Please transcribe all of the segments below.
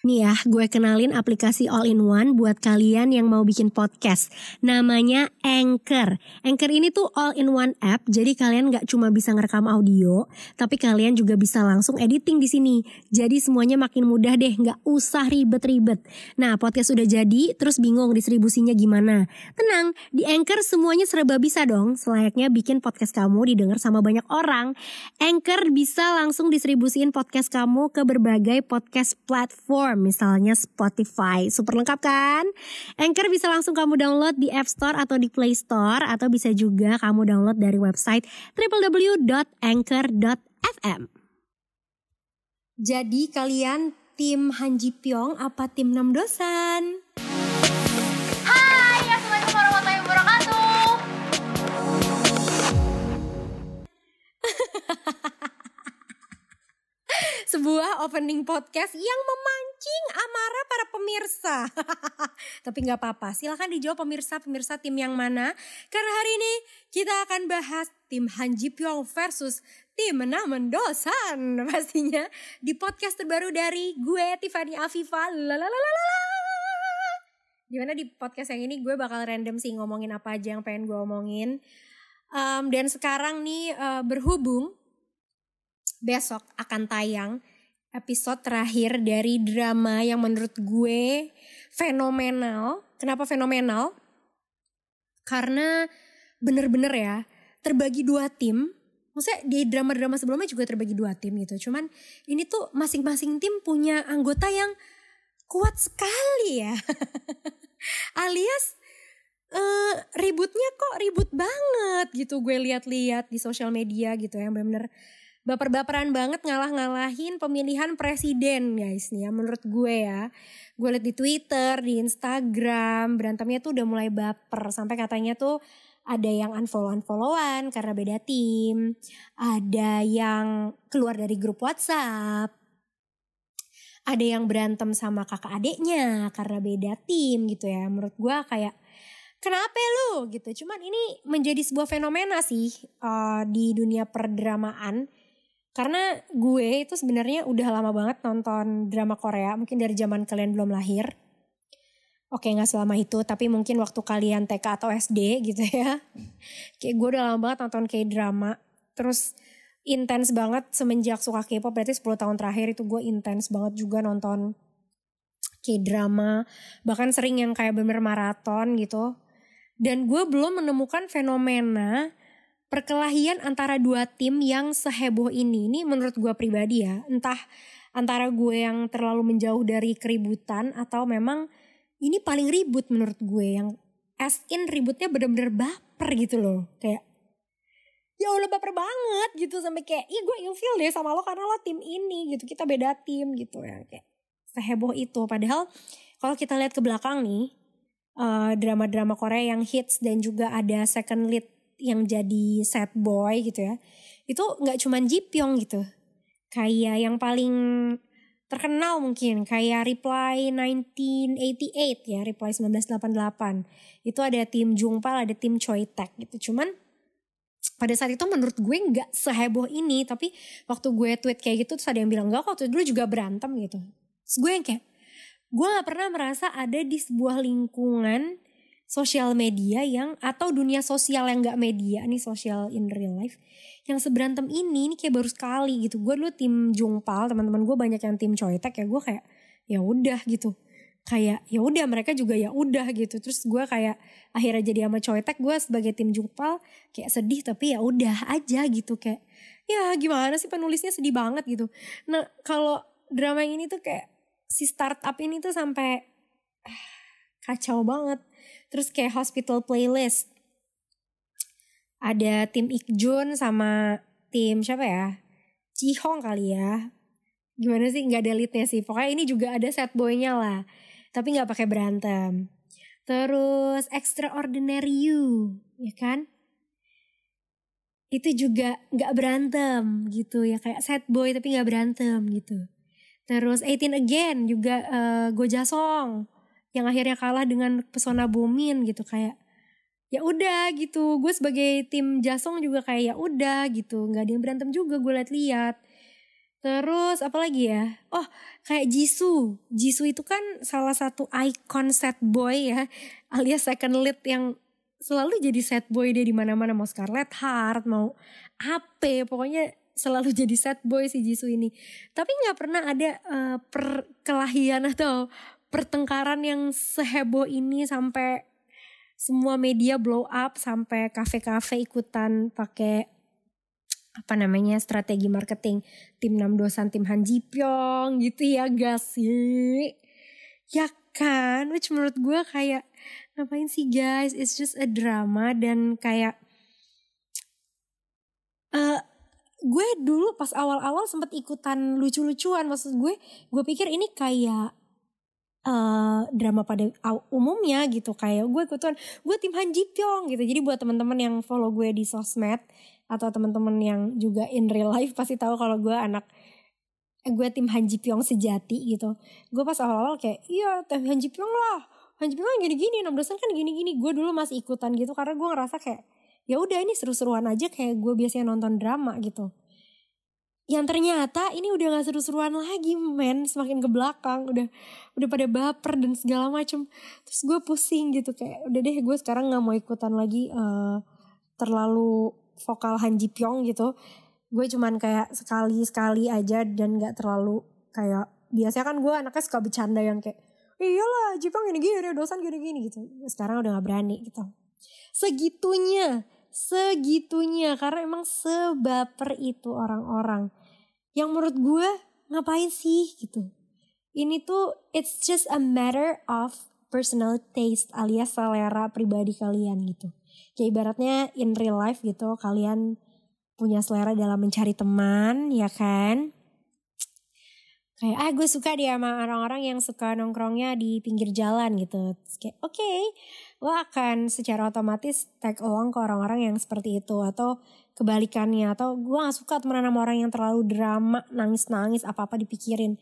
Nih ya, gue kenalin aplikasi all-in-one buat kalian yang mau bikin podcast. Namanya Anchor. Anchor ini tuh all-in-one app, jadi kalian gak cuma bisa ngerekam audio, tapi kalian juga bisa langsung editing di sini. Jadi semuanya makin mudah deh, gak usah ribet-ribet. Nah, podcast udah jadi, terus bingung distribusinya gimana? Tenang, di Anchor semuanya serba bisa dong, selayaknya bikin podcast kamu didengar sama banyak orang. Anchor bisa langsung distribusiin podcast kamu ke berbagai podcast platform platform, misalnya Spotify. Super lengkap kan? Anchor bisa langsung kamu download di App Store atau di Play Store atau bisa juga kamu download dari website www.anchor.fm. Jadi kalian tim Hanji Pyong apa tim Nam Dosan? Sebuah opening podcast yang memancing amarah para pemirsa. Tapi nggak apa-apa, silahkan dijawab pemirsa-pemirsa tim yang mana. Karena hari ini kita akan bahas tim Han Ji Pyong versus tim Namen Dosan. Pastinya di podcast terbaru dari gue Tiffany Afifa. Lalalala. Di mana di podcast yang ini gue bakal random sih ngomongin apa aja yang pengen gue omongin. Um, dan sekarang nih uh, berhubung besok akan tayang episode terakhir dari drama yang menurut gue fenomenal. Kenapa fenomenal? Karena bener-bener ya terbagi dua tim. Maksudnya di drama-drama sebelumnya juga terbagi dua tim gitu. Cuman ini tuh masing-masing tim punya anggota yang kuat sekali ya. Alias uh, ributnya kok ribut banget gitu gue lihat-lihat di sosial media gitu yang bener-bener baper-baperan banget ngalah-ngalahin pemilihan presiden guys nih ya menurut gue ya. Gue liat di Twitter, di Instagram, berantemnya tuh udah mulai baper sampai katanya tuh ada yang unfollow-unfollowan karena beda tim, ada yang keluar dari grup WhatsApp, ada yang berantem sama kakak adiknya karena beda tim gitu ya. Menurut gue kayak kenapa lu gitu. Cuman ini menjadi sebuah fenomena sih uh, di dunia perdramaan karena gue itu sebenarnya udah lama banget nonton drama Korea, mungkin dari zaman kalian belum lahir. Oke nggak selama itu, tapi mungkin waktu kalian TK atau SD gitu ya. Kayak gue udah lama banget nonton kayak drama. Terus intens banget semenjak suka K-pop, berarti 10 tahun terakhir itu gue intens banget juga nonton K-drama. Bahkan sering yang kayak bener maraton gitu. Dan gue belum menemukan fenomena perkelahian antara dua tim yang seheboh ini. Ini menurut gue pribadi ya, entah antara gue yang terlalu menjauh dari keributan atau memang ini paling ribut menurut gue yang as in ributnya bener-bener baper gitu loh. Kayak ya udah baper banget gitu. Sampai kayak ih gue ilfil deh sama lo karena lo tim ini gitu. Kita beda tim gitu ya. Kayak seheboh itu. Padahal kalau kita lihat ke belakang nih uh, drama-drama Korea yang hits dan juga ada second lead yang jadi sad boy gitu ya itu nggak cuman Jipyong gitu. Kayak yang paling terkenal mungkin kayak Reply 1988 ya Reply 1988 itu ada tim Jungpal ada tim Choi Taek gitu. Cuman pada saat itu menurut gue nggak seheboh ini tapi waktu gue tweet kayak gitu terus ada yang bilang enggak waktu dulu juga berantem gitu. Terus gue yang kayak gue nggak pernah merasa ada di sebuah lingkungan sosial media yang atau dunia sosial yang gak media nih sosial in real life yang seberantem ini ini kayak baru sekali gitu. Gue dulu tim Jungpal teman-teman gue banyak yang tim Coitek ya gue kayak ya udah gitu. Kayak ya udah mereka juga ya udah gitu. Terus gue kayak akhirnya jadi sama Coitek gue sebagai tim Jungpal kayak sedih tapi ya udah aja gitu kayak ya gimana sih penulisnya sedih banget gitu. Nah kalau drama ini tuh kayak si startup ini tuh sampai ah, kacau banget Terus kayak hospital playlist. Ada tim Ikjun sama tim siapa ya? Cihong kali ya. Gimana sih nggak ada leadnya sih. Pokoknya ini juga ada set boynya lah. Tapi nggak pakai berantem. Terus Extraordinary You, ya kan? Itu juga nggak berantem gitu ya kayak set boy tapi nggak berantem gitu. Terus 18 Again juga uh, Gojasong yang akhirnya kalah dengan pesona Bomin gitu kayak ya udah gitu gue sebagai tim Jasong juga kayak ya udah gitu nggak ada yang berantem juga gue liat-liat Terus apa lagi ya? Oh, kayak Jisoo. Jisoo itu kan salah satu icon set boy ya, alias second lead yang selalu jadi set boy dia di mana-mana mau Scarlet Heart, mau AP, pokoknya selalu jadi set boy si Jisoo ini. Tapi nggak pernah ada uh, perkelahian atau pertengkaran yang seheboh ini sampai semua media blow up sampai kafe-kafe ikutan pakai apa namanya strategi marketing. Tim enam dosan tim Han Ji Pyong gitu ya guys sih ya kan? Which menurut gue kayak ngapain sih guys? It's just a drama dan kayak uh, gue dulu pas awal-awal sempat ikutan lucu-lucuan. Maksud gue gue pikir ini kayak uh, drama pada umumnya gitu kayak gue ikutan gue tim Han Ji Pyong gitu jadi buat teman-teman yang follow gue di sosmed atau teman-teman yang juga in real life pasti tahu kalau gue anak eh, gue tim Han Ji Pyong sejati gitu. Gue pas awal-awal kayak iya tim Han Ji Pyong lah. Han Ji Pyong gini-gini, enam dosen kan gini-gini. Gue dulu masih ikutan gitu karena gue ngerasa kayak ya udah ini seru-seruan aja kayak gue biasanya nonton drama gitu. Yang ternyata ini udah gak seru-seruan lagi men. Semakin ke belakang Udah udah pada baper dan segala macem. Terus gue pusing gitu Kayak udah deh gue sekarang gak mau ikutan lagi uh, Terlalu vokal Han Ji Pyong gitu. Gue cuman kayak sekali sekali aja dan gak terlalu kayak biasanya kan gue anaknya suka bercanda yang kayak iyalah Ji Pyong gini gini dosan gini gini gitu. Sekarang udah gak berani gitu. Segitunya segitunya karena emang sebaper itu orang-orang yang menurut gue ngapain sih gitu. Ini tuh it's just a matter of personal taste alias selera pribadi kalian gitu. Kayak ibaratnya in real life gitu kalian punya selera dalam mencari teman ya kan? Kayak ah gue suka dia sama orang-orang yang suka nongkrongnya di pinggir jalan gitu. Terus kayak oke okay, lo akan secara otomatis tag along ke orang-orang yang seperti itu atau kebalikannya. Atau gue gak suka temenan sama orang yang terlalu drama nangis-nangis apa-apa dipikirin.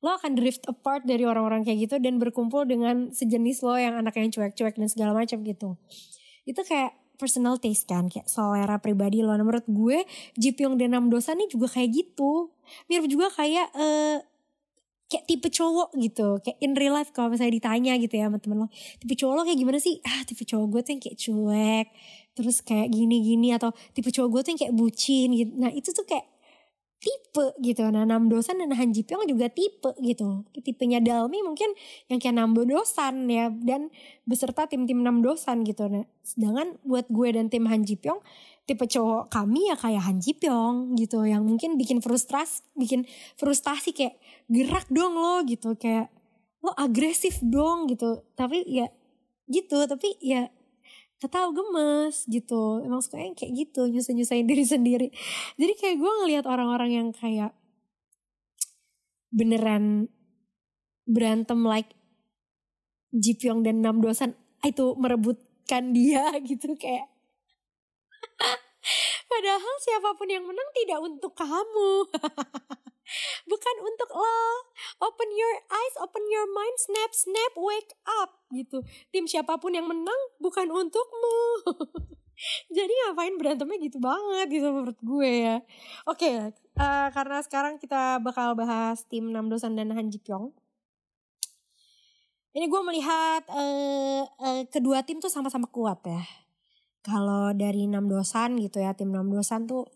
Lo akan drift apart dari orang-orang kayak gitu dan berkumpul dengan sejenis lo yang anak yang cuek-cuek dan segala macam gitu. Itu kayak personal taste kan kayak selera pribadi lo. Nah, menurut gue Ji Pyong dan Nam Dosa nih juga kayak gitu. Mirip juga kayak uh, kayak tipe cowok gitu kayak in real life kalau misalnya ditanya gitu ya sama temen lo tipe cowok lo kayak gimana sih ah tipe cowok gue tuh yang kayak cuek terus kayak gini-gini atau tipe cowok gue tuh yang kayak bucin gitu nah itu tuh kayak tipe gitu. Nah Nam Dosan dan Han Ji Pyong juga tipe gitu. Tipenya Dalmi mungkin yang kayak Nam Dosan ya dan beserta tim-tim Nam Dosan gitu. Nah sedangkan buat gue dan tim Han Ji Pyong tipe cowok kami ya kayak Han Ji Pyong gitu yang mungkin bikin frustras bikin frustasi kayak gerak dong lo gitu. Kayak lo agresif dong gitu. Tapi ya gitu tapi ya tahu gemes gitu. Emang suka yang kayak gitu nyusahin nyusahin diri sendiri. Jadi kayak gue ngelihat orang-orang yang kayak beneran berantem like Ji Pyong dan Nam Dosan itu merebutkan dia gitu kayak padahal siapa pun yang menang tidak untuk kamu. Bukan untuk lo. Open your eyes open your mind snap snap wake up gitu. Tim siapa pun yang menang bukan untukmu. Jadi ngapain berantemnya gitu banget gitu menurut gue ya. Oke okay, uh, eh, karena sekarang kita bakal bahas tim Nam Dosan dan Han Ji Pyong ini gue melihat uh, uh, kedua tim tuh sama-sama kuat ya kalau dari Nam Dosan gitu ya tim Nam Dosan tuh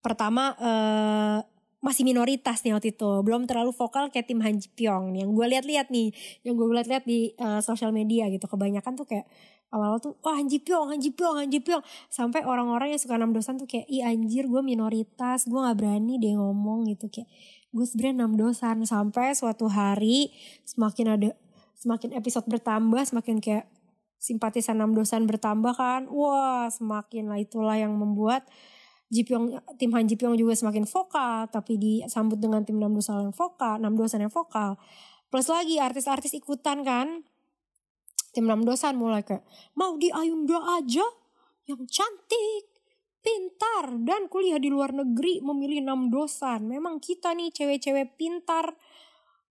pertama uh, masih minoritas nih waktu itu. Belum terlalu vokal kayak tim Han Ji Pyong. Yang gue lihat-lihat nih yang gue lihat-lihat di uh, sosial media gitu. Kebanyakan tuh kayak awal tuh wah oh, Han Ji Pyong Han Ji Pyong Han Ji Pyong. Sampai orang-orang yang suka enam dosan tuh kayak ih anjir gue minoritas gue nggak berani deh ngomong gitu. Kayak gue sebenarnya enam dosan. Sampai suatu hari semakin ada semakin episode bertambah semakin kayak simpatisan enam dosan bertambah kan wah semakin lah itulah yang membuat Jipyong tim Han Jipyong juga semakin vokal tapi disambut dengan tim Nam Dosan yang vokal, Nam Dosan yang vokal. Plus lagi artis-artis ikutan kan. Tim Nam Dosan mulai kayak mau di Ayunda aja yang cantik, pintar dan kuliah di luar negeri memilih Nam Dosan. Memang kita nih cewek-cewek pintar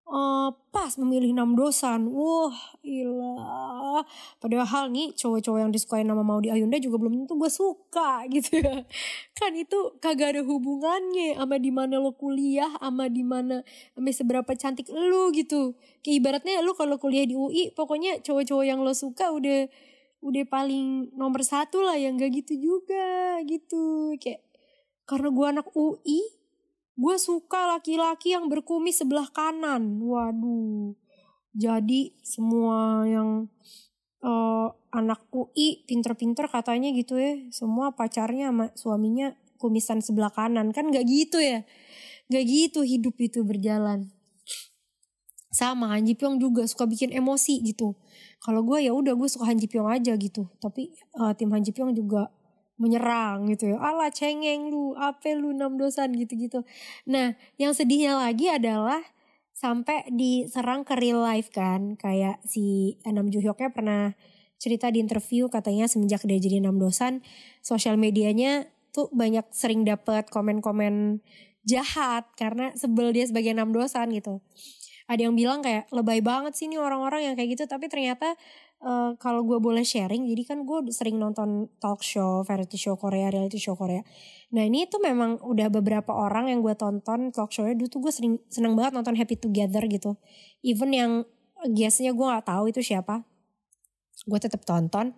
uh, pas memilih enam dosan. Wah, ilah. Padahal nih cowok-cowok yang disukai nama Maudi Ayunda juga belum tentu gue suka gitu ya. Kan itu kagak ada hubungannya sama di mana lo kuliah, sama di mana sama seberapa cantik lu gitu. Kayak ibaratnya lu kalau kuliah di UI, pokoknya cowok-cowok yang lo suka udah udah paling nomor satu lah yang gak gitu juga gitu. Kayak karena gue anak UI, gue suka laki-laki yang berkumis sebelah kanan. Waduh. Jadi semua yang uh, anak UI pinter-pinter katanya gitu ya. Semua pacarnya sama suaminya kumisan sebelah kanan. Kan gak gitu ya. Gak gitu hidup itu berjalan. Sama Han Ji Pyong juga suka bikin emosi gitu. Kalau gue ya udah gue suka Han Ji Pyong aja gitu. Tapi uh, tim Han Ji Pyong juga menyerang gitu ya. Alah cengeng lu, apa lu enam dosan gitu-gitu. Nah, yang sedihnya lagi adalah sampai diserang ke real life kan. Kayak si Enam Juhyoknya pernah cerita di interview katanya semenjak dia jadi enam dosan, sosial medianya tuh banyak sering dapet komen-komen jahat karena sebel dia sebagai enam dosan gitu. Ada yang bilang kayak lebay banget sih nih orang-orang yang kayak gitu tapi ternyata uh, kalau gue boleh sharing jadi kan gue sering nonton talk show variety show Korea reality show Korea. Nah ini tuh memang udah beberapa orang yang gue tonton talk show-nya. Dulu tuh gue sering seneng banget nonton Happy Together gitu. Even yang guestnya gue nggak tahu itu siapa. Gue tetap tonton.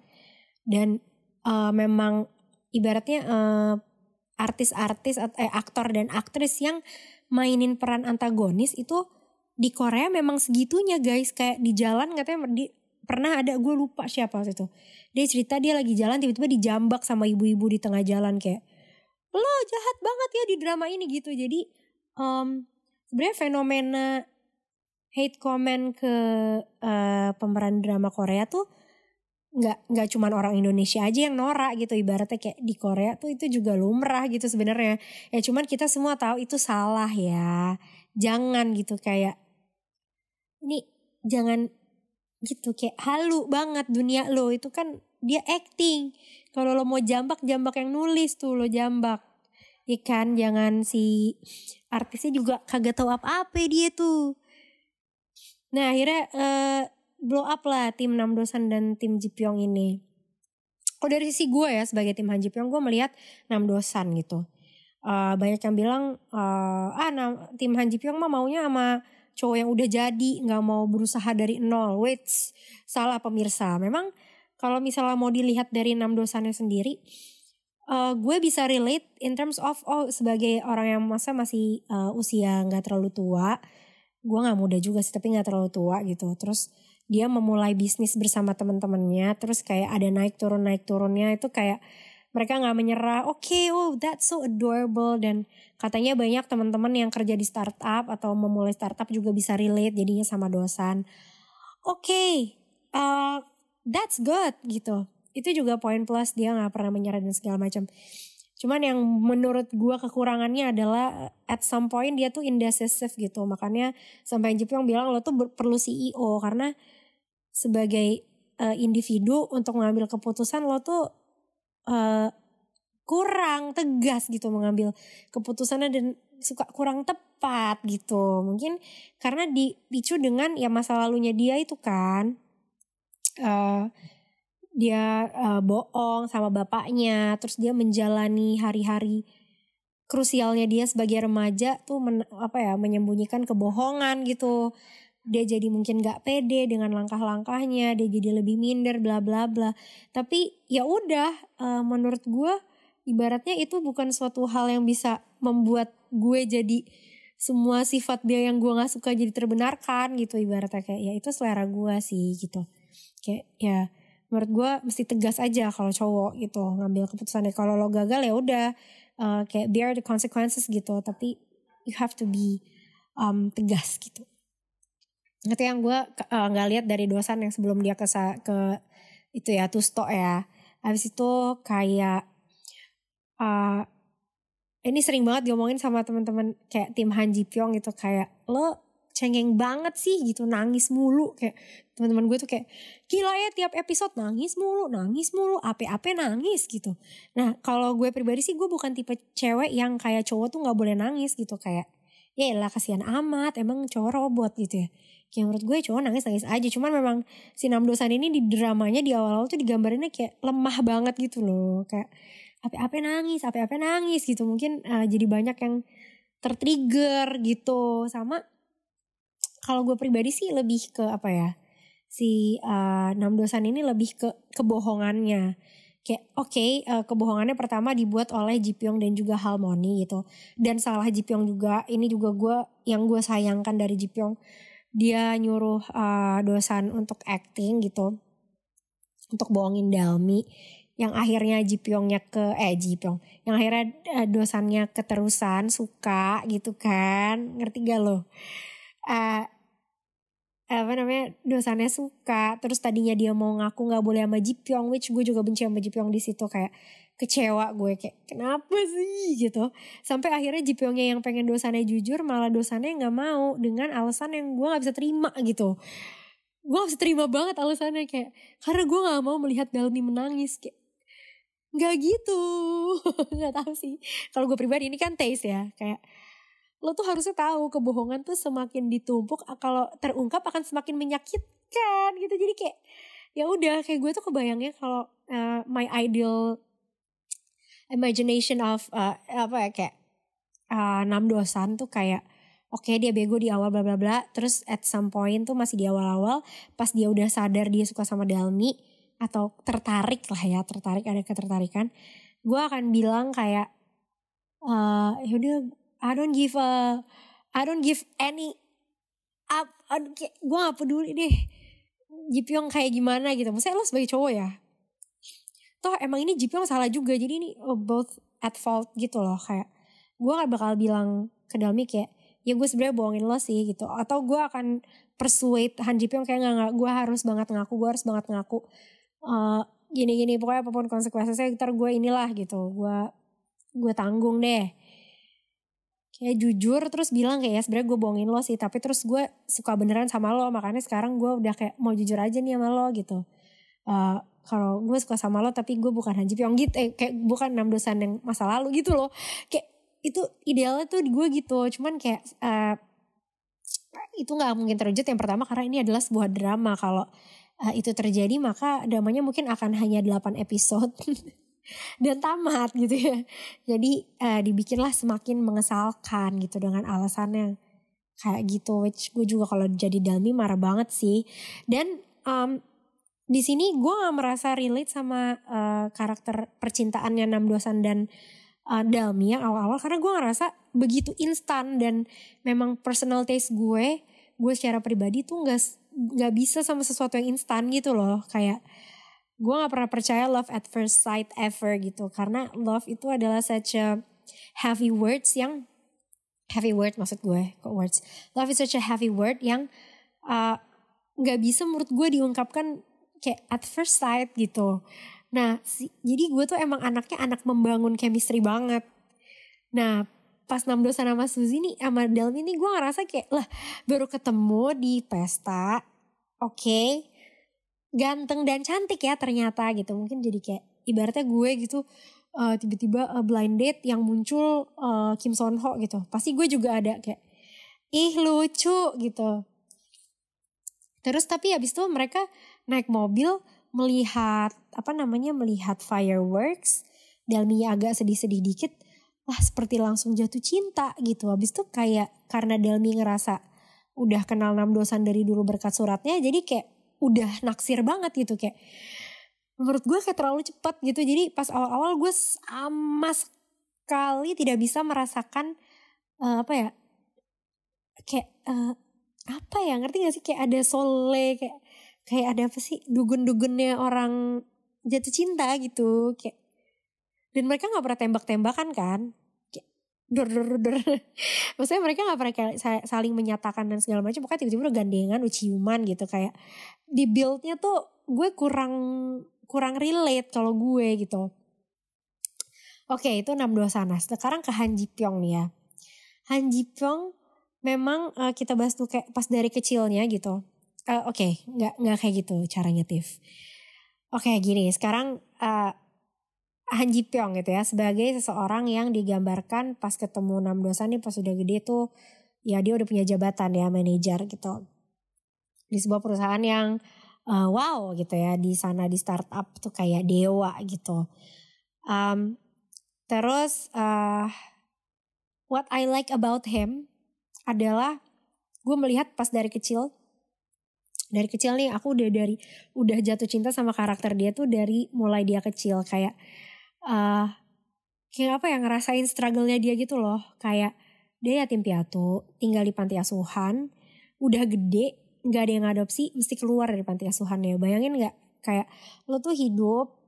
Dan uh, memang ibaratnya uh, artis-artis eh, aktor dan aktris yang mainin peran antagonis itu di Korea memang segitunya guys. Kayak di jalan katanya di pernah ada gue lupa siapa waktu itu. Dia cerita dia lagi jalan tiba-tiba dijambak sama ibu-ibu di tengah jalan kayak lo jahat banget ya di drama ini gitu. Jadi um, sebenarnya fenomena hate comment ke uh, pemeran drama Korea tuh nggak nggak cuman orang Indonesia aja yang norak gitu. Ibaratnya kayak di Korea tuh itu juga lumrah gitu sebenarnya. Ya cuman kita semua tahu itu salah ya. Jangan gitu kayak ini jangan gitu kayak halu banget dunia lo. Itu kan dia acting. Kalau lo mau jambak jambak yang nulis tuh lo jambak. Ikan ya jangan si artisnya juga kagak tahu apa-apa dia tuh. Nah akhirnya uh, blow up lah tim Nam Dosan dan tim Jipyong ini. Kalau dari sisi gue ya sebagai tim Han Jipyong gue melihat Nam Dosan gitu. Uh, banyak yang bilang uh, ah nah, tim Han Jipyong mah maunya sama cowok yang udah jadi nggak mau berusaha dari nol. Wait salah pemirsa. Memang kalau misalnya mau dilihat dari enam dosanya sendiri uh, gue bisa relate in terms of oh sebagai orang yang masa masih uh, usia nggak terlalu tua gue nggak muda juga sih tapi nggak terlalu tua gitu. Terus dia memulai bisnis bersama teman-temannya terus kayak ada naik turun naik turunnya itu kayak mereka nggak menyerah oke okay, oh that's so adorable. Dan katanya banyak teman-teman yang kerja di startup atau memulai startup juga bisa relate jadinya sama dosan oke okay, uh, that's good gitu. Itu juga poin plus dia nggak pernah menyerah dan segala macam. Cuman yang menurut gue kekurangannya adalah at some point dia tuh indecisive gitu. Makanya sampai Jepang bilang lo tuh perlu CEO karena sebagai uh, individu untuk mengambil keputusan lo tuh uh, kurang tegas gitu mengambil keputusannya dan suka kurang tepat gitu. Mungkin karena dipicu dengan ya masa lalunya dia itu kan. Uh, dia uh, bohong sama bapaknya terus dia menjalani hari-hari krusialnya dia sebagai remaja tuh men, apa ya menyembunyikan kebohongan gitu dia jadi mungkin gak pede dengan langkah-langkahnya dia jadi lebih minder bla bla bla. Tapi ya udah uh, menurut gue ibaratnya itu bukan suatu hal yang bisa membuat gue jadi semua sifat dia yang gue nggak suka jadi terbenarkan gitu ibaratnya. Kayak ya itu selera gue sih gitu. Kayak ya menurut gue mesti tegas aja kalau cowok gitu ngambil keputusannya. Kalau lo gagal ya udah uh, kayak bear the consequences gitu. Tapi you have to be um, tegas gitu itu yang gue uh, nggak lihat dari dosan yang sebelum dia ke ke itu ya tusto ya. Habis itu kayak uh, ini sering banget diomongin sama teman-teman kayak tim Han Ji Pyong gitu kayak lo cengeng banget sih gitu nangis mulu. Kayak teman-teman gue tuh kayak gila ya tiap episode nangis mulu nangis mulu ape-ape nangis gitu. Nah kalau gue pribadi sih gue bukan tipe cewek yang kayak cowok tuh nggak boleh nangis gitu kayak ya lah kasihan amat emang cowok robot gitu ya kayak menurut gue cowok nangis nangis aja. Cuman memang si enam dosan ini di dramanya di awal-awal tuh digambarinnya kayak lemah banget gitu loh. Kayak apa-apa nangis apa-apa nangis? gitu. Mungkin uh, jadi banyak yang tertrigger gitu. Sama kalau gue pribadi sih lebih ke apa ya si uh, enam dosan ini lebih ke kebohongannya. Kayak oke okay, uh, kebohongannya pertama dibuat oleh Jipyong dan juga Harmony gitu. Dan salah Jipyong juga ini juga gue yang gue sayangkan dari Jipyong dia nyuruh uh, dosan untuk acting gitu. Untuk bohongin Dalmi yang akhirnya Jipyongnya ke eh Jipyong yang akhirnya uh, dosannya keterusan suka gitu kan. Ngerti gak lo? Uh, apa namanya dosannya suka. Terus tadinya dia mau ngaku nggak boleh sama Jipyong which gue juga benci sama Jipyong di situ. Kayak kecewa gue kayak kenapa sih? gitu. Sampai akhirnya Jipyongnya yang pengen dosannya jujur malah dosannya nggak mau dengan alasan yang gue nggak bisa terima gitu. Gue gak bisa terima banget alasannya kayak karena gue nggak mau melihat Dalmi menangis kayak nggak gitu. Nggak tahu sih. Kalau gue pribadi ini kan taste ya kayak lo tuh harusnya tahu kebohongan tuh semakin ditumpuk kalau terungkap akan semakin menyakitkan gitu. Jadi kayak ya udah kayak gue tuh kebayangnya kalau uh, my ideal imagination of uh, apa ya kayak uh, enam dosan tuh kayak oke okay, dia bego di awal bla bla bla. Terus at some point tuh masih di awal-awal pas dia udah sadar dia suka sama Dalmi atau tertarik lah ya tertarik ada ketertarikan gue akan bilang kayak uh, yaudah I don't give a I don't give any up gue gak peduli deh Jipyong kayak gimana gitu. Maksudnya lo sebagai cowok ya toh emang ini Jipyong salah juga jadi ini oh, both at fault gitu loh kayak gue gak bakal bilang ke Dalmi kayak ya gue sebenarnya bohongin lo sih gitu. Atau gue akan persuade Han Jipyong kayak nggak nggak gue harus banget ngaku gue harus banget ngaku uh, gini gini pokoknya apa pun konsekuensinya ntar gue inilah gitu. Gue gue tanggung deh. Kayak jujur terus bilang kayak ya sebenarnya gue bohongin lo sih tapi terus gue suka beneran sama lo makanya sekarang gue udah kayak mau jujur aja nih sama lo gitu. Uh, kalau gue suka sama lo tapi gue bukan Hanji Pyong gitu eh, kayak bukan enam dosan yang masa lalu gitu loh. Kayak itu idealnya tuh gue gitu. Cuman kayak uh, itu nggak mungkin terwujud. Yang pertama karena ini adalah sebuah drama. Kalau uh, itu terjadi maka dramanya mungkin akan hanya 8 episode. Dan tamat gitu ya. Jadi uh, dibikinlah semakin mengesalkan gitu dengan alasannya kayak gitu. Which gue juga kalau jadi Dalmi marah banget sih. Dan um, di sini gue gak merasa relate sama uh, karakter percintaannya Nam Dosan dan uh, Dalmi yang awal-awal karena gue ngerasa begitu instan dan memang personal taste gue gue secara pribadi tuh nggak nggak bisa sama sesuatu yang instan gitu loh. Kayak gue gak pernah percaya love at first sight ever gitu. Karena love itu adalah such a heavy words yang heavy word maksud gue kok words? Love is such a heavy word yang uh, nggak uh, bisa menurut gue diungkapkan kayak at first sight gitu. Nah, si, jadi gue tuh emang anaknya anak membangun chemistry banget. Nah, pas Namdo sama Suzy nih sama Delmi nih gue ngerasa kayak lah baru ketemu di pesta. Oke. Okay, ganteng dan cantik ya ternyata gitu. Mungkin jadi kayak ibaratnya gue gitu uh, tiba-tiba uh, blind date yang muncul uh, Kim Son Ho gitu. Pasti gue juga ada kayak ih lucu gitu. Terus tapi habis itu mereka naik mobil melihat apa namanya melihat fireworks Delmi agak sedih-sedih dikit lah seperti langsung jatuh cinta gitu. Habis itu kayak karena Delmi ngerasa udah kenal enam dosan dari dulu berkat suratnya jadi kayak udah naksir banget gitu kayak menurut gue kayak terlalu cepat gitu. Jadi pas awal-awal gue sama sekali tidak bisa merasakan uh, apa ya kayak uh, apa ya ngerti gak sih? Kayak ada sole kayak kayak ada apa sih dugun-dugunnya orang jatuh cinta gitu kayak dan mereka nggak pernah tembak-tembakan kan kayak dor dor dor maksudnya mereka nggak pernah kayak saling menyatakan dan segala macam pokoknya tiba-tiba udah gandengan udah ciuman gitu kayak di buildnya tuh gue kurang kurang relate kalau gue gitu. Oke itu enam dua sana. Sekarang ke Han Ji Pyong nih ya. Han Ji Pyong memang uh, kita bahas tuh kayak pas dari kecilnya gitu uh, oke okay, nggak nggak kayak gitu caranya Tiff oke okay, gini sekarang uh, Han Ji Pyong gitu ya sebagai seseorang yang digambarkan pas ketemu enam dosa nih pas udah gede tuh ya dia udah punya jabatan ya manajer gitu di sebuah perusahaan yang uh, wow gitu ya di sana di startup tuh kayak dewa gitu. Um, terus uh, what I like about him adalah gue melihat pas dari kecil dari kecil nih aku udah dari udah jatuh cinta sama karakter dia tuh dari mulai dia kecil. Kayak uh, kayak apa ya ngerasain struggle-nya dia gitu loh. Kayak dia yatim piatu tinggal di panti asuhan udah gede nggak ada yang adopsi mesti keluar dari panti asuhan ya bayangin nggak? Kayak lo tuh hidup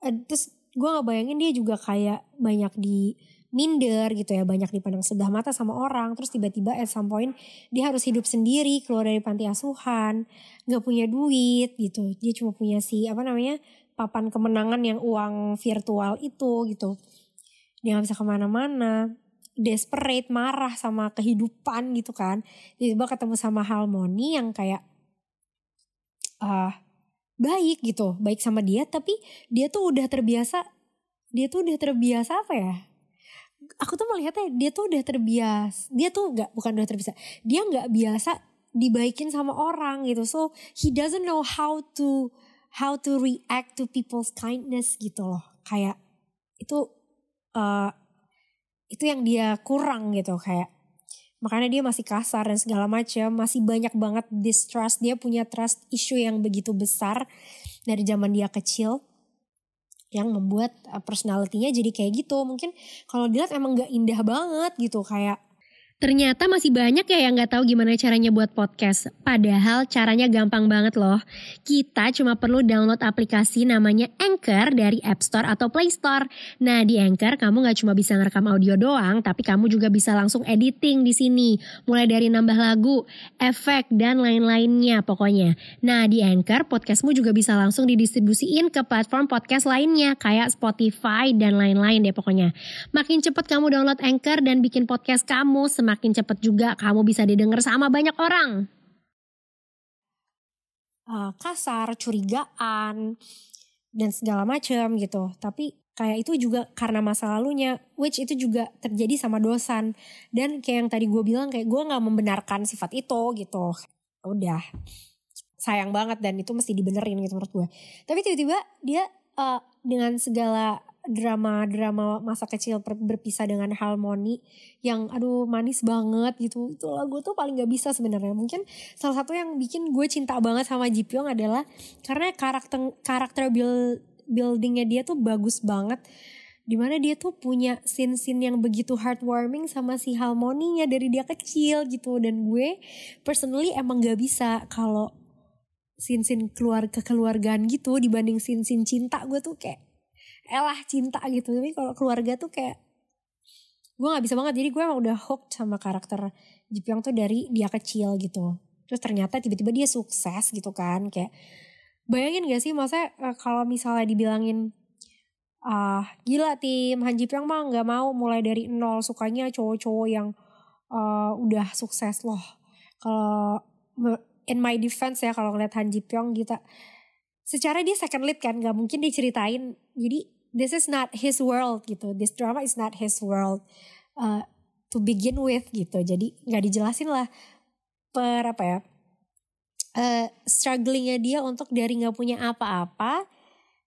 eh, terus gue nggak bayangin dia juga kayak banyak di minder gitu ya banyak dipandang sebelah mata sama orang terus tiba-tiba at some point dia harus hidup sendiri keluar dari panti asuhan nggak punya duit gitu dia cuma punya si apa namanya papan kemenangan yang uang virtual itu gitu dia nggak bisa ke mana-mana desperate, marah sama kehidupan gitu kan. Tiba-tiba ketemu sama Harmony yang kayak uh, baik gitu, baik sama dia tapi dia tuh udah terbiasa dia tuh udah terbiasa apa ya? Aku tuh melihatnya dia tuh udah terbiasa. Dia tuh nggak bukan udah terbiasa. Dia nggak biasa dibaikin sama orang gitu. So he doesn't know how to how to react to people's kindness gitu loh. Kayak itu uh, itu yang dia kurang gitu kayak makanya dia masih kasar dan segala macam masih banyak banget distrust dia punya trust issue yang begitu besar dari zaman dia kecil yang membuat uh, personalitinya jadi kayak gitu. Mungkin kalau dilihat emang gak indah banget gitu kayak Ternyata masih banyak ya yang nggak tahu gimana caranya buat podcast. Padahal caranya gampang banget loh. Kita cuma perlu download aplikasi namanya Anchor dari App Store atau Play Store. Nah di Anchor kamu nggak cuma bisa ngerekam audio doang, tapi kamu juga bisa langsung editing di sini. Mulai dari nambah lagu, efek dan lain-lainnya pokoknya. Nah di Anchor podcastmu juga bisa langsung didistribusiin ke platform podcast lainnya kayak Spotify dan lain-lain deh pokoknya. Makin cepet kamu download Anchor dan bikin podcast kamu semakin cepat juga kamu bisa didengar sama banyak orang. Uh, kasar, curigaan, dan segala macam gitu. Tapi kayak itu juga karena masa lalunya, which itu juga terjadi sama dosan. Dan kayak yang tadi gue bilang kayak gue nggak membenarkan sifat itu gitu. Udah sayang banget dan itu mesti dibenerin gitu menurut gue. Tapi tiba-tiba dia uh, dengan segala drama-drama masa kecil berpisah dengan Harmony yang aduh manis banget gitu. Itu lagu tuh paling gak bisa sebenarnya. Mungkin salah satu yang bikin gue cinta banget sama Ji Pyong adalah karena karakter karakter build, buildingnya dia tuh bagus banget. Di mana dia tuh punya scene-scene yang begitu heartwarming sama si Harmoninya dari dia kecil gitu. Dan gue personally emang gak bisa kalau scene-scene keluarga kekeluargaan gitu dibanding scene-scene cinta gue tuh kayak elah cinta gitu. Tapi kalau keluarga tuh kayak gue nggak bisa banget. Jadi gue emang udah hooked sama karakter Jipyong tuh dari dia kecil gitu. Terus ternyata tiba-tiba dia sukses gitu kan. Kayak bayangin gak sih? Masa uh, kalau misalnya dibilangin ah gila tim Han Ji Pyong mah nggak mau mulai dari nol. Sukanya cowok-cowok yang uh, udah sukses loh. Kalau in my defense ya kalau ngeliat Han Ji Pyong gitu. Secara dia second lead kan nggak mungkin diceritain. Jadi this is not his world gitu. This drama is not his world uh, to begin with gitu. Jadi nggak dijelasin lah per apa ya uh, strugglingnya dia untuk dari nggak punya apa-apa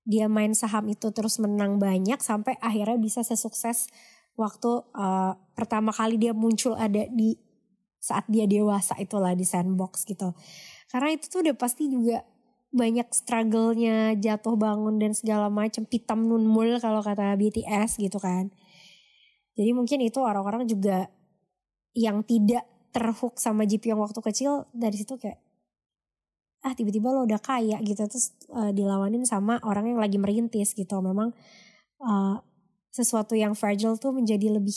dia main saham itu terus menang banyak sampai akhirnya bisa sesukses waktu uh, pertama kali dia muncul ada di saat dia dewasa itulah di sandbox gitu. Karena itu tuh udah pasti juga banyak struggle-nya jatuh bangun dan segala macam pitam nunmul kalau kata BTS gitu kan. Jadi mungkin itu orang-orang juga yang tidak terhook sama GP yang waktu kecil dari situ kayak ah tiba-tiba lo udah kaya gitu terus uh, dilawanin sama orang yang lagi merintis gitu. Memang uh, sesuatu yang fragile tuh menjadi lebih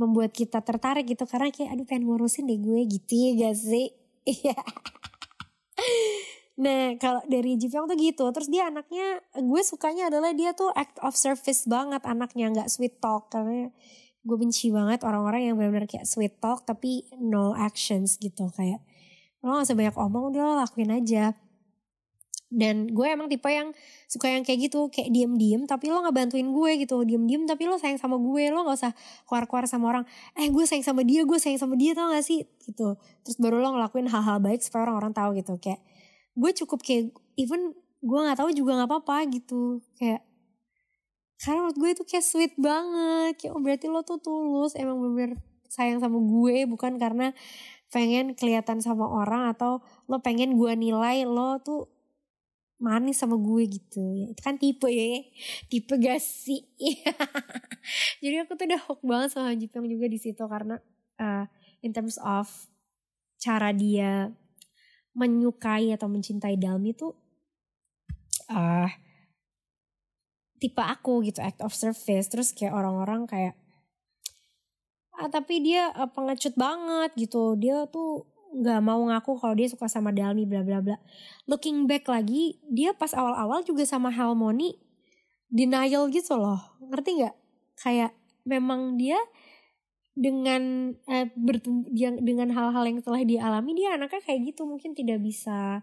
membuat kita tertarik gitu karena kayak aduh pengen ngurusin deh gue gitu ya gak sih? Nah kalau dari Ji tuh gitu. Terus dia anaknya gue sukanya adalah dia tuh act of service banget anaknya. Nggak sweet talk. Karena gue benci banget orang-orang yang benar-benar kayak sweet talk tapi no actions gitu. Kayak lo gak usah banyak omong udah lo lakuin aja. Dan gue emang tipe yang suka yang kayak gitu. Kayak diem-diem tapi lo nggak bantuin gue gitu. Diem-diem tapi lo sayang sama gue. Lo nggak usah keluar-keluar sama orang eh gue sayang sama dia gue sayang sama dia. Tau gak sih? Gitu. Terus baru lo ngelakuin hal-hal baik supaya orang-orang tahu gitu. Kayak gue cukup kayak even gue nggak tahu juga nggak apa-apa gitu. Kayak karena menurut gue itu kayak sweet banget. Kayak oh berarti lo tuh tulus. Emang bener-bener sayang sama gue bukan karena pengen kelihatan sama orang atau lo pengen gue nilai lo tuh manis sama gue gitu. Ya itu kan tipe ya. Tipe gak sih? Jadi aku tuh udah hook banget sama Jipyong juga di situ karena uh, in terms of cara dia menyukai atau mencintai Dalmi tuh uh, tipe aku gitu act of service terus kayak orang-orang kayak ah tapi dia uh, pengecut banget gitu dia tuh nggak mau ngaku kalau dia suka sama Dalmi bla bla bla. Looking back lagi, dia pas awal-awal juga sama Harmony denial gitu loh. Ngerti nggak? Kayak memang dia dengan eh, dengan hal-hal yang telah dialami dia anaknya kayak gitu. Mungkin tidak bisa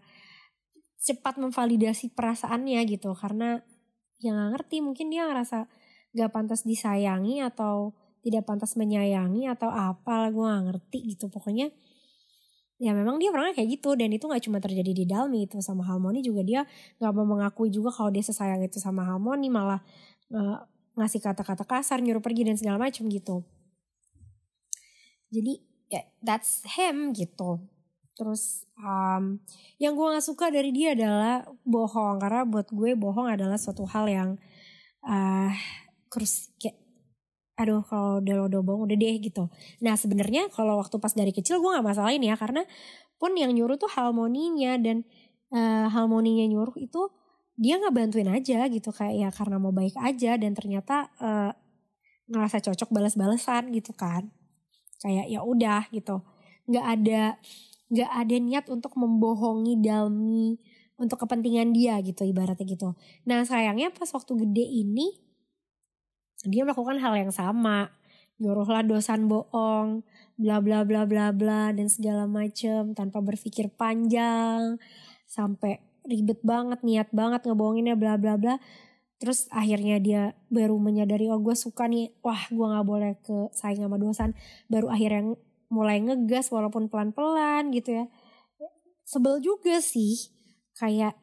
cepat memvalidasi perasaannya gitu. Karena yang gak ngerti mungkin dia ngerasa gak pantas disayangi atau tidak pantas menyayangi atau apa gue gak ngerti gitu. Pokoknya ya memang dia orangnya kayak gitu. Dan itu nggak cuma terjadi di Dalmi itu sama Harmony juga. Dia nggak mau mengakui juga kalau dia sesayang itu sama Harmony malah uh, ngasih kata-kata kasar nyuruh pergi dan segala macam gitu jadi ya that's him gitu. Terus um, yang gue nggak suka dari dia adalah bohong. Karena buat gue bohong adalah suatu hal yang uh, kurus kayak aduh kalau udah udah bohong udah deh gitu. Nah sebenarnya kalau waktu pas dari kecil gue nggak masalahin ya karena pun yang nyuruh tuh harmoninya dan uh, harmoninya nyuruh itu dia nggak bantuin aja gitu. Kayak ya karena mau baik aja dan ternyata uh, ngerasa cocok balas-balasan gitu kan kayak ya udah gitu. Nggak ada nggak ada niat untuk membohongi Dalmi untuk kepentingan dia gitu ibaratnya gitu. Nah sayangnya pas waktu gede ini dia melakukan hal yang sama. Nyuruhlah dosan bohong bla bla bla bla bla dan segala macem tanpa berpikir panjang sampai ribet banget niat banget ngebohonginnya bla bla bla terus akhirnya dia baru menyadari oh gue suka nih. Wah gue nggak boleh ke saing sama dosan baru akhirnya mulai ngegas walaupun pelan pelan gitu ya. Sebel juga sih kayak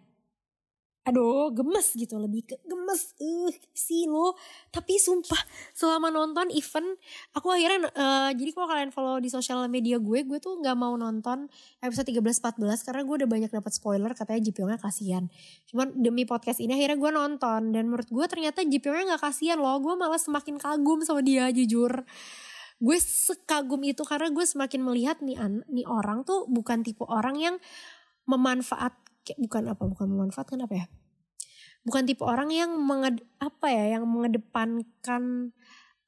aduh gemes gitu lebih ke gemes. Uh sih lo. Tapi sumpah selama nonton event aku akhirnya uh, jadi kalau kalian follow di sosial media gue gue tuh nggak mau nonton episode 13 14 karena gue udah banyak dapat spoiler katanya Jipyongnya kasihan. Cuman demi podcast ini akhirnya gue nonton dan menurut gue ternyata Jipyongnya nggak kasihan loh. Gue malah semakin kagum sama dia jujur. Gue sekagum itu karena gue semakin melihat nih nih orang tuh bukan tipe orang yang memanfaat bukan apa bukan memanfaatkan apa ya? Bukan tipe orang yang menged, apa ya yang mengedepankan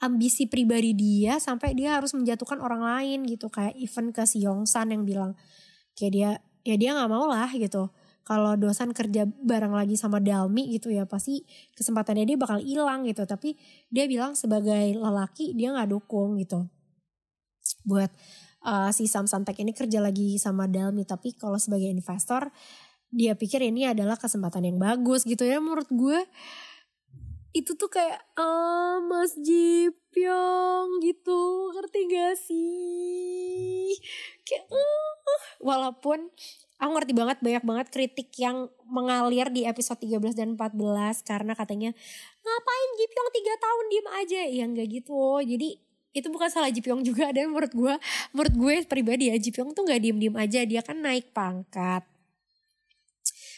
ambisi pribadi dia sampai dia harus menjatuhkan orang lain gitu. Kayak even ke si Yongsan yang bilang kayak dia ya dia nggak mau lah gitu. Kalau dosan kerja bareng lagi sama Dalmi gitu ya pasti kesempatannya dia bakal hilang gitu. Tapi dia bilang sebagai lelaki dia nggak dukung gitu. Buat uh, si Sam Santek ini kerja lagi sama Dalmi tapi kalau sebagai investor dia pikir ini adalah kesempatan yang bagus gitu ya menurut gue. Itu tuh kayak ah Mas Jipyong gitu. Ngerti gak sih? Kayak uh, walaupun aku ngerti banget banyak banget kritik yang mengalir di episode 13 dan 14 karena katanya ngapain Jipyong 3 tahun diem aja? Ya nggak gitu. Jadi itu bukan salah Jipyong juga dan menurut gue menurut gue pribadi ya Jipyong tuh nggak diem diem aja. Dia kan naik pangkat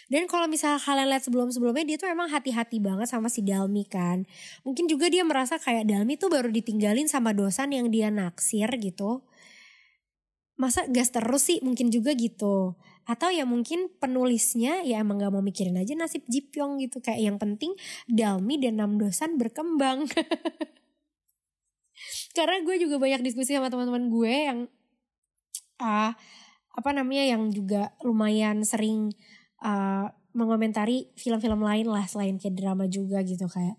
dan kalau misalnya kalian lihat sebelum-sebelumnya dia tuh emang hati-hati banget sama si Dalmi kan. Mungkin juga dia merasa kayak Dalmi tuh baru ditinggalin sama dosan yang dia naksir gitu. Masa gas terus sih mungkin juga gitu. Atau ya mungkin penulisnya ya emang gak mau mikirin aja nasib Jipyong gitu. Kayak yang penting Dalmi dan Nam Dosan berkembang. Karena gue juga banyak diskusi sama teman-teman gue yang ah apa namanya yang juga lumayan sering uh, mengomentari film-film lain lah selain kayak drama juga gitu kayak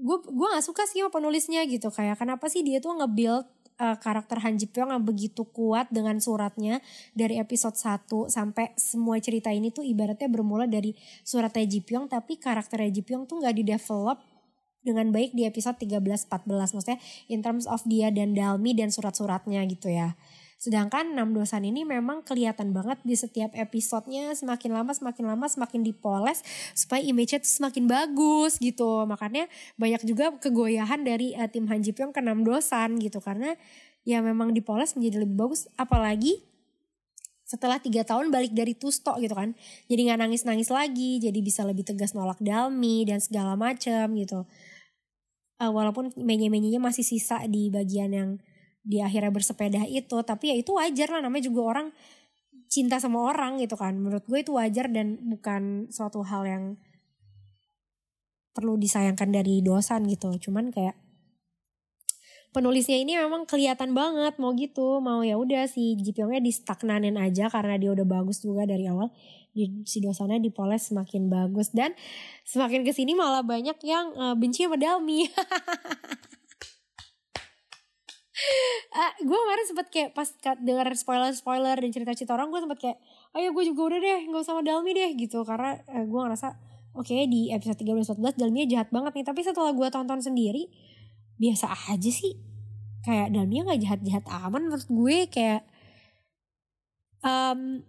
gue gue nggak suka sih sama penulisnya gitu kayak kenapa sih dia tuh nge-build uh, karakter Han Ji Pyong yang begitu kuat dengan suratnya dari episode 1 sampai semua cerita ini tuh ibaratnya bermula dari suratnya Ji Pyong tapi karakternya Ji Pyong tuh nggak di develop dengan baik di episode 13-14 maksudnya in terms of dia dan Dalmi dan surat-suratnya gitu ya. Sedangkan enam dosan ini memang kelihatan banget di setiap episodenya. Semakin lama semakin lama semakin dipoles supaya image-nya tuh semakin bagus gitu. Makanya banyak juga kegoyahan dari uh, tim Han Ji Pyong ke enam dosan gitu. Karena ya memang dipoles menjadi lebih bagus. Apalagi setelah tiga tahun balik dari Tusto gitu kan. Jadi nggak nangis nangis lagi. Jadi bisa lebih tegas nolak Dalmi dan segala macam gitu. Uh, walaupun menye-menyenya masih sisa di bagian yang di akhirnya bersepeda itu. Tapi ya itu wajar lah namanya juga orang cinta sama orang gitu kan. Menurut gue itu wajar dan bukan suatu hal yang perlu disayangkan dari dosan gitu. Cuman kayak penulisnya ini memang kelihatan banget mau gitu mau ya udah si Jipyongnya di stagnanin aja karena dia udah bagus juga dari awal. Di, si dosannya dipoles semakin bagus. Dan semakin ke sini malah banyak yang uh, benci sama Dalmi uh, gue kemarin sempet kayak pas dengar spoiler spoiler dan cerita cerita orang gue sempet kayak ayo gue juga udah deh nggak usah sama Dalmi deh gitu. Karena uh, gue ngerasa oke okay, di episode 13 14 Dalmi jahat banget nih. Tapi setelah gue tonton sendiri biasa aja sih. Kayak Dalmi nggak jahat jahat aman menurut gue kayak um,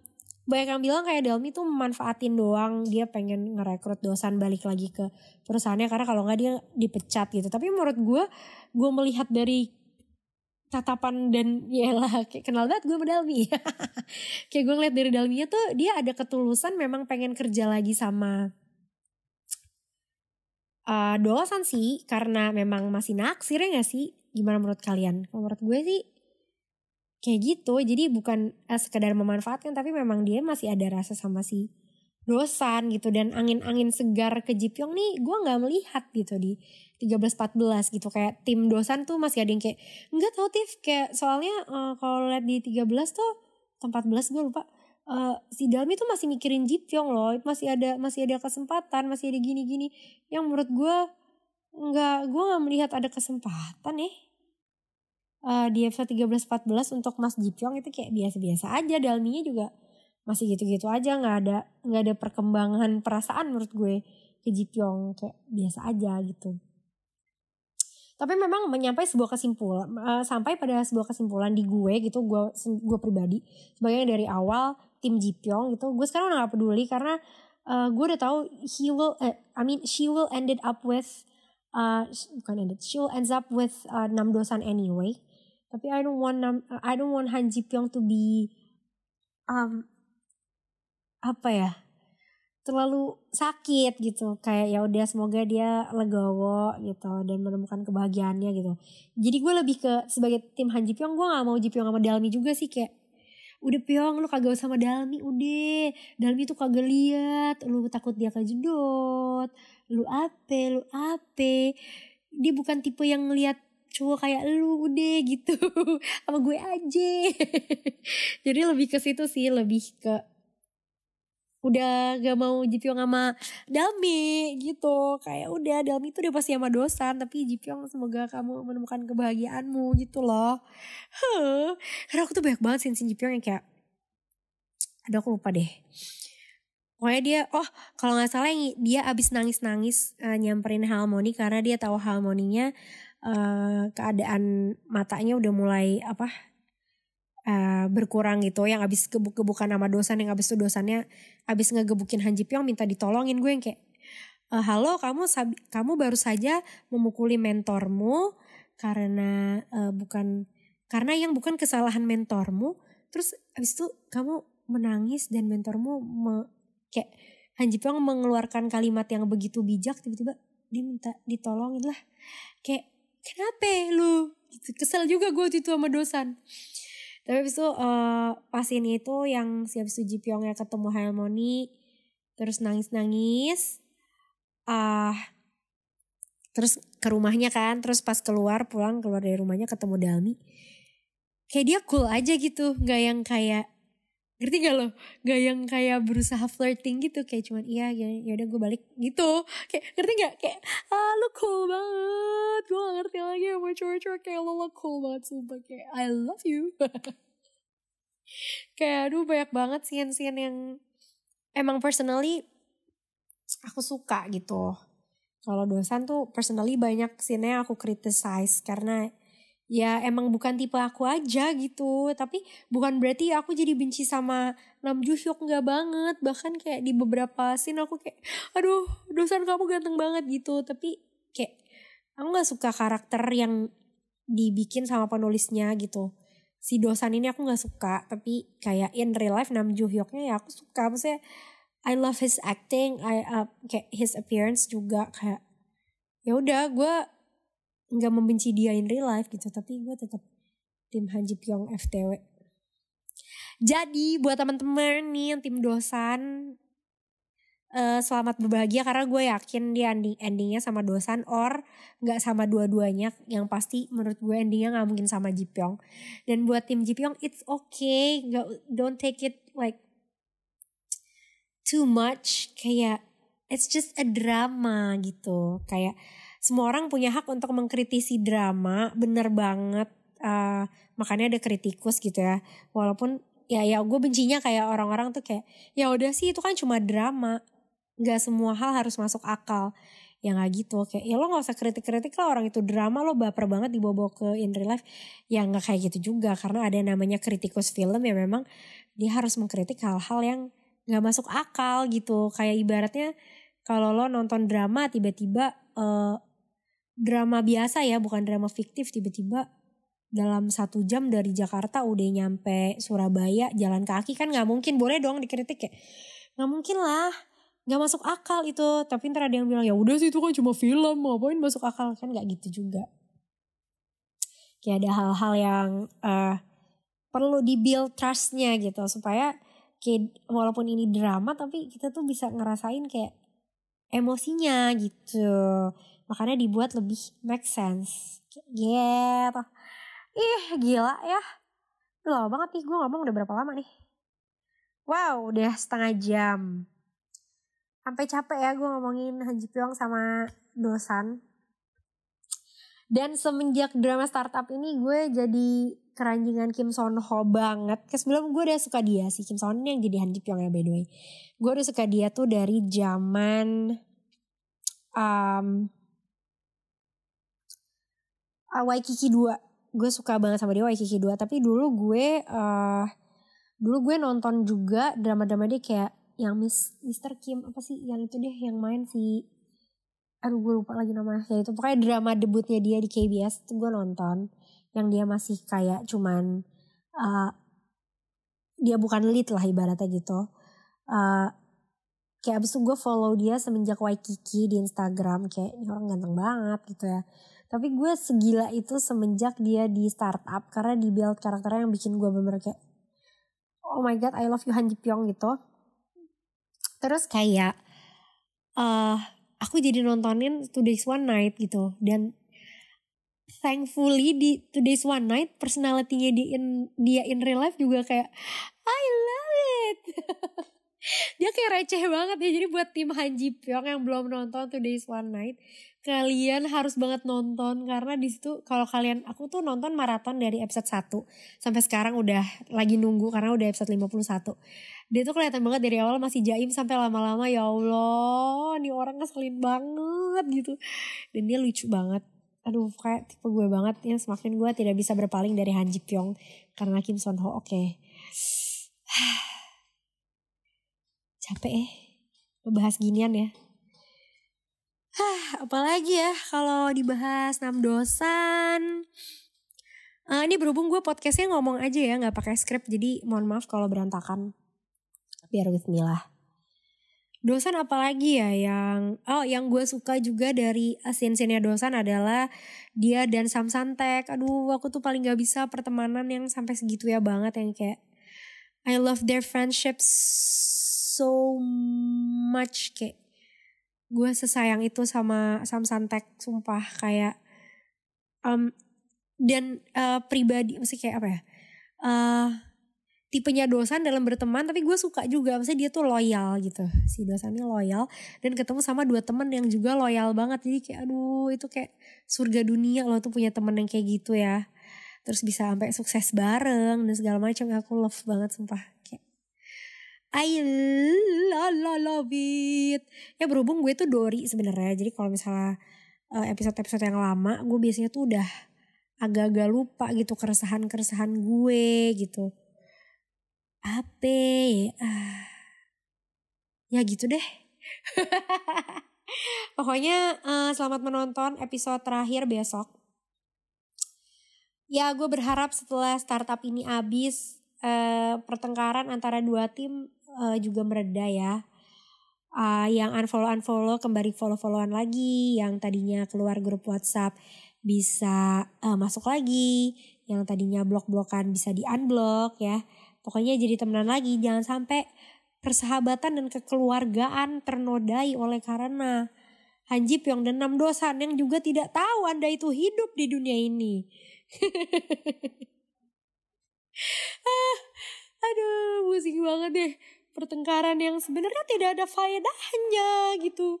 banyak yang bilang kayak Dalmi tuh memanfaatin doang dia pengen ngerekrut dosan balik lagi ke perusahaannya karena kalau nggak dia dipecat gitu. Tapi menurut gue gue melihat dari tatapan dan ya lah kayak kenal banget gue sama Dalmi. Kayak gue ngeliat dari Dalminya tuh dia ada ketulusan memang pengen kerja lagi sama uh, dosan sih karena memang masih naksir ya gak sih? Gimana menurut kalian? Menurut gue sih kayak gitu. Jadi bukan uh, sekedar memanfaatkan tapi memang dia masih ada rasa sama si dosan gitu dan angin-angin segar ke Jipyong nih gue nggak melihat gitu di 13-14 gitu. Kayak tim dosan tuh masih ada yang kayak nggak tahu Tiff. Kayak soalnya uh, kalau lihat di 13 tuh 14 gue lupa uh, si Dalmi tuh masih mikirin Jipyong loh. Masih ada masih ada kesempatan masih ada gini-gini. Yang menurut gue nggak gue nggak melihat ada kesempatan nih uh, di episode 13-14 untuk Mas Jipyong. Itu kayak biasa-biasa aja. Dalminya juga masih gitu-gitu aja nggak ada nggak ada perkembangan perasaan menurut gue ke Jipyong kayak biasa aja gitu. Tapi memang menyampai sebuah kesimpulan uh, sampai pada sebuah kesimpulan di gue gitu gue gue pribadi sebagai dari awal tim Jipyong gitu gue sekarang udah gak peduli karena uh, gue udah tahu he will uh, I mean she will ended up with uh, bukan ended she will ends up with uh, Nam Dosan anyway. Tapi I don't want Nam I don't want Han Jipyong to be um apa ya terlalu sakit gitu. Kayak ya udah semoga dia legowo gitu dan menemukan kebahagiaannya gitu. Jadi gue lebih ke sebagai tim Han Ji Pyong gue gak mau Ji Pyong sama Dalmi juga sih kayak udah Pyong lu kagak sama Dalmi udah. Dalmi tuh kagak lihat lu takut dia kejedot lu ape lu ape. Dia bukan tipe yang ngeliat cowok kayak lu udah gitu. Sama gue aja. Jadi lebih ke situ sih lebih ke udah gak mau Jipyong sama Dalmi gitu. Kayak udah Dalmi itu udah pasti sama dosan tapi Jipyong semoga kamu menemukan kebahagiaanmu gitu loh. Huh. karena aku tuh banyak banget sin sin Jipyong yang kayak ada aku lupa deh. Pokoknya dia oh kalau nggak salah yang dia abis nangis nangis uh, nyamperin Harmony karena dia tahu Harmoninya uh, keadaan matanya udah mulai apa uh, berkurang gitu yang abis gebuk-gebukan nama dosan yang abis itu dosannya abis ngegebukin Han Ji Pyong minta ditolongin. Gue yang kayak e, halo kamu kamu baru saja memukuli mentormu karena uh, bukan karena yang bukan kesalahan mentormu. Terus abis itu kamu menangis dan mentormu me, kayak Han Ji Pyong mengeluarkan kalimat yang begitu bijak tiba-tiba dia minta ditolongin lah. Kayak kenapa lu? Gitu. kesel juga gue itu sama dosan tapi abis itu uh, pas ini itu yang siap Suji Pyong ya ketemu Harmony terus nangis-nangis ah uh, terus ke rumahnya kan terus pas keluar pulang keluar dari rumahnya ketemu Dalmi. Kayak dia cool aja gitu nggak yang kayak ngerti gak lo? Gak yang kayak berusaha flirting gitu kayak cuman iya ya ya udah gue balik gitu. Kayak ngerti gak kayak ah lo cool banget. Gue gak ngerti lagi sama cowok-cowok kayak lo lo cool banget sumpah. Kayak I love you. Kayak aduh banyak banget scene-scene yang emang personally aku suka gitu. Kalau dosan tuh personally banyak scene yang aku criticize karena ya emang bukan tipe aku aja gitu. Tapi bukan berarti aku jadi benci sama Nam Joo Hyuk nggak banget. Bahkan kayak di beberapa scene aku kayak aduh dosan kamu ganteng banget gitu. Tapi kayak aku nggak suka karakter yang dibikin sama penulisnya gitu. Si dosan ini aku nggak suka. Tapi kayak in real life Nam Joo Hyuknya ya aku suka. Maksudnya I love his acting I uh, kayak his appearance juga kayak ya udah gue nggak membenci dia in real life gitu tapi gue tetap tim Han Ji Pyong FTW jadi buat teman-teman nih yang tim dosan uh, selamat berbahagia karena gue yakin dia ending endingnya sama dosan or nggak sama dua-duanya yang pasti menurut gue endingnya nggak mungkin sama Ji Pyong. Dan buat tim Ji Pyong it's okay nggak don't take it like too much kayak it's just a drama gitu. Kayak semua orang punya hak untuk mengkritisi drama bener banget. Uh, makanya ada kritikus gitu ya. Walaupun ya ya gue bencinya kayak orang-orang tuh kayak ya udah sih itu kan cuma drama. Nggak semua hal harus masuk akal. Ya nggak gitu. Kayak ya lo nggak usah kritik-kritik lah orang itu drama lo baper banget dibawa ke in real life. Ya nggak kayak gitu juga karena ada namanya kritikus film ya memang dia harus mengkritik hal-hal yang nggak masuk akal gitu. Kayak ibaratnya kalau lo nonton drama tiba-tiba uh, drama biasa ya bukan drama fiktif. Tiba-tiba dalam satu jam dari Jakarta udah nyampe Surabaya jalan kaki kan nggak mungkin. Boleh dong dikritik ya? Nggak mungkin lah. Nggak masuk akal itu. Tapi ntar ada yang bilang ya udah sih itu kan cuma film. Ngapain masuk akal? Kan nggak gitu juga. Kayak ada hal-hal yang uh, perlu dibuild trustnya gitu. Supaya kayak walaupun ini drama tapi kita tuh bisa ngerasain kayak emosinya gitu makanya dibuat lebih make sense. Gitu. Ih gila ya. Udah lama banget nih gue ngomong udah berapa lama nih? Wow udah setengah jam. Sampai capek ya gue ngomongin Han Ji Pyong sama Dosan dan semenjak drama startup ini gue jadi keranjingan Kim Son Ho banget. Sebelum gue udah suka dia sih Kim Son yang jadi Han Ji Pyong ya by the way. Gue udah suka dia tuh dari zaman um, uh, Waikiki 2 gue suka banget sama dia Waikiki 2 tapi dulu gue uh, dulu gue nonton juga drama-drama dia kayak yang Miss Mr. Kim apa sih? Yang itu deh yang main si aduh gue lupa lagi namanya. Ya itu pokoknya drama debutnya dia di KBS tuh gue nonton. Yang dia masih kayak cuman uh, dia bukan lead lah ibaratnya gitu. Uh, kayak abis itu gue follow dia semenjak Waikiki di Instagram. Kayak ini orang ganteng banget gitu ya tapi gue segila itu semenjak dia di startup karena di build karakternya yang bikin gue bener kayak oh my god I love you Han Ji Pyong gitu. Terus kayak uh, aku jadi nontonin Today's One Night gitu dan thankfully di Today's One Night personality-nya di in, dia in real life juga kayak I love it. dia kayak receh banget ya jadi buat tim Han Ji Pyong yang belum nonton Today's One Night kalian harus banget nonton karena di situ kalau kalian aku tuh nonton maraton dari episode 1 sampai sekarang udah lagi nunggu karena udah episode 51. Dia tuh kelihatan banget dari awal masih jaim sampai lama-lama ya Allah, ini orang ngeselin banget gitu. Dan dia lucu banget. Aduh kayak tipe gue banget ya semakin gue tidak bisa berpaling dari Han Ji Pyong karena Kim Son Ho oke. Okay. Capek eh ngebahas ginian ya. Hah, apalagi ya kalau dibahas enam dosan. Uh, ini berhubung gue podcastnya ngomong aja ya, nggak pakai skrip, jadi mohon maaf kalau berantakan. Biar with me lah. Dosan apalagi ya yang oh yang gue suka juga dari scene-scene dosan adalah dia dan Sam Santek. Aduh, aku tuh paling gak bisa pertemanan yang sampai segitu ya banget yang kayak I love their friendship so much kayak gue sesayang itu sama Sam Santek sumpah kayak um, dan uh, pribadi mesti kayak apa ya uh, tipenya dosan dalam berteman tapi gue suka juga maksudnya dia tuh loyal gitu. Si dosannya loyal dan ketemu sama dua temen yang juga loyal banget. Jadi kayak aduh itu kayak surga dunia loh tuh punya temen yang kayak gitu ya. Terus bisa sampai sukses bareng dan segala macam. Aku love banget sumpah kayak I love it. Ya berhubung gue tuh Dori sebenarnya jadi kalau misalnya eh, episode-episode yang lama gue biasanya tuh udah agak-agak lupa gitu keresahan-keresahan gue gitu. Apa ah. ya gitu deh. Pokoknya uh, selamat menonton episode terakhir besok. Ya gue berharap setelah startup ini habis uh, pertengkaran antara dua tim uh, juga mereda ya uh, yang unfollow unfollow kembali follow followan lagi yang tadinya keluar grup WhatsApp bisa uh, masuk lagi yang tadinya blok blokan bisa di unblock ya Pokoknya jadi temenan lagi, jangan sampai persahabatan dan kekeluargaan ternodai oleh karena Hanji Pyong dan enam dosan yang juga tidak tahu Anda itu hidup di dunia ini. ah, aduh, musik banget deh. Pertengkaran yang sebenarnya tidak ada faedahnya gitu.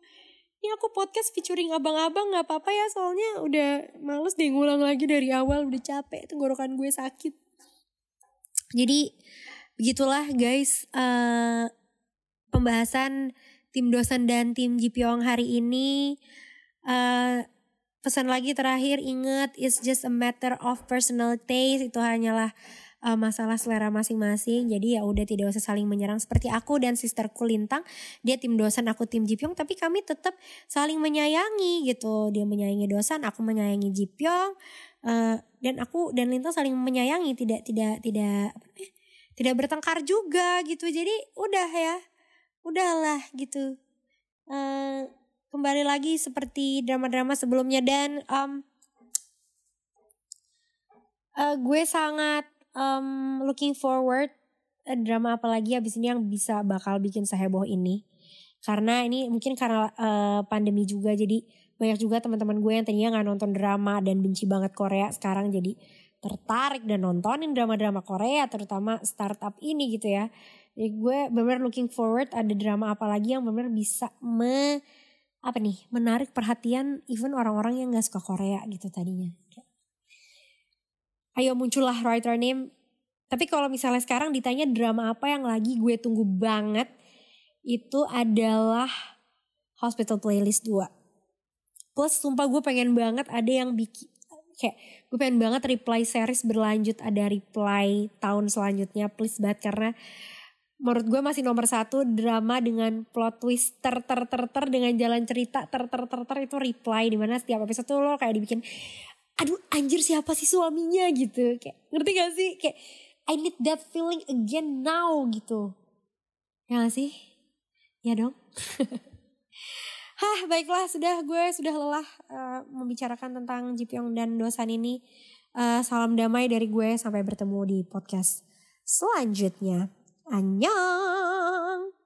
Ini aku podcast featuring abang-abang gak apa-apa ya soalnya udah males deh ngulang lagi dari awal udah capek tenggorokan gue sakit. Jadi begitulah guys uh, pembahasan tim dosen dan tim Jipyong hari ini. Uh, pesan lagi terakhir ingat it's just a matter of personal taste itu hanyalah uh, masalah selera masing-masing. Jadi ya udah tidak usah saling menyerang seperti aku dan sisterku Lintang. Dia tim dosen, aku tim Jipyong, tapi kami tetap saling menyayangi gitu. Dia menyayangi dosen, aku menyayangi Jipyong. Uh, dan aku dan Lintang saling menyayangi, tidak tidak tidak tidak bertengkar juga gitu jadi udah ya udahlah gitu uh, kembali lagi seperti drama-drama sebelumnya dan um, uh, gue sangat um, looking forward uh, drama apa lagi abis ini yang bisa bakal bikin seheboh ini karena ini mungkin karena uh, pandemi juga jadi banyak juga teman-teman gue yang tadinya nggak nonton drama dan benci banget Korea sekarang jadi tertarik dan nontonin drama-drama Korea terutama startup ini gitu ya. Jadi gue benar looking forward ada drama apa lagi yang benar bisa me apa nih menarik perhatian even orang-orang yang gak suka Korea gitu tadinya. Ayo muncullah writer name. Tapi kalau misalnya sekarang ditanya drama apa yang lagi gue tunggu banget itu adalah Hospital Playlist 2. Plus sumpah gue pengen banget ada yang bikin kayak gue pengen banget reply series berlanjut ada reply tahun selanjutnya please banget karena menurut gue masih nomor satu drama dengan plot twist ter ter ter ter dengan jalan cerita ter ter ter ter itu reply di mana setiap episode tuh lo kayak dibikin aduh anjir siapa sih suaminya gitu kayak ngerti gak sih kayak I need that feeling again now gitu ya gak sih ya dong Hah, baiklah sudah gue sudah lelah uh, membicarakan tentang Jipyong dan Dosan ini. Uh, salam damai dari gue sampai bertemu di podcast selanjutnya. Annyeong.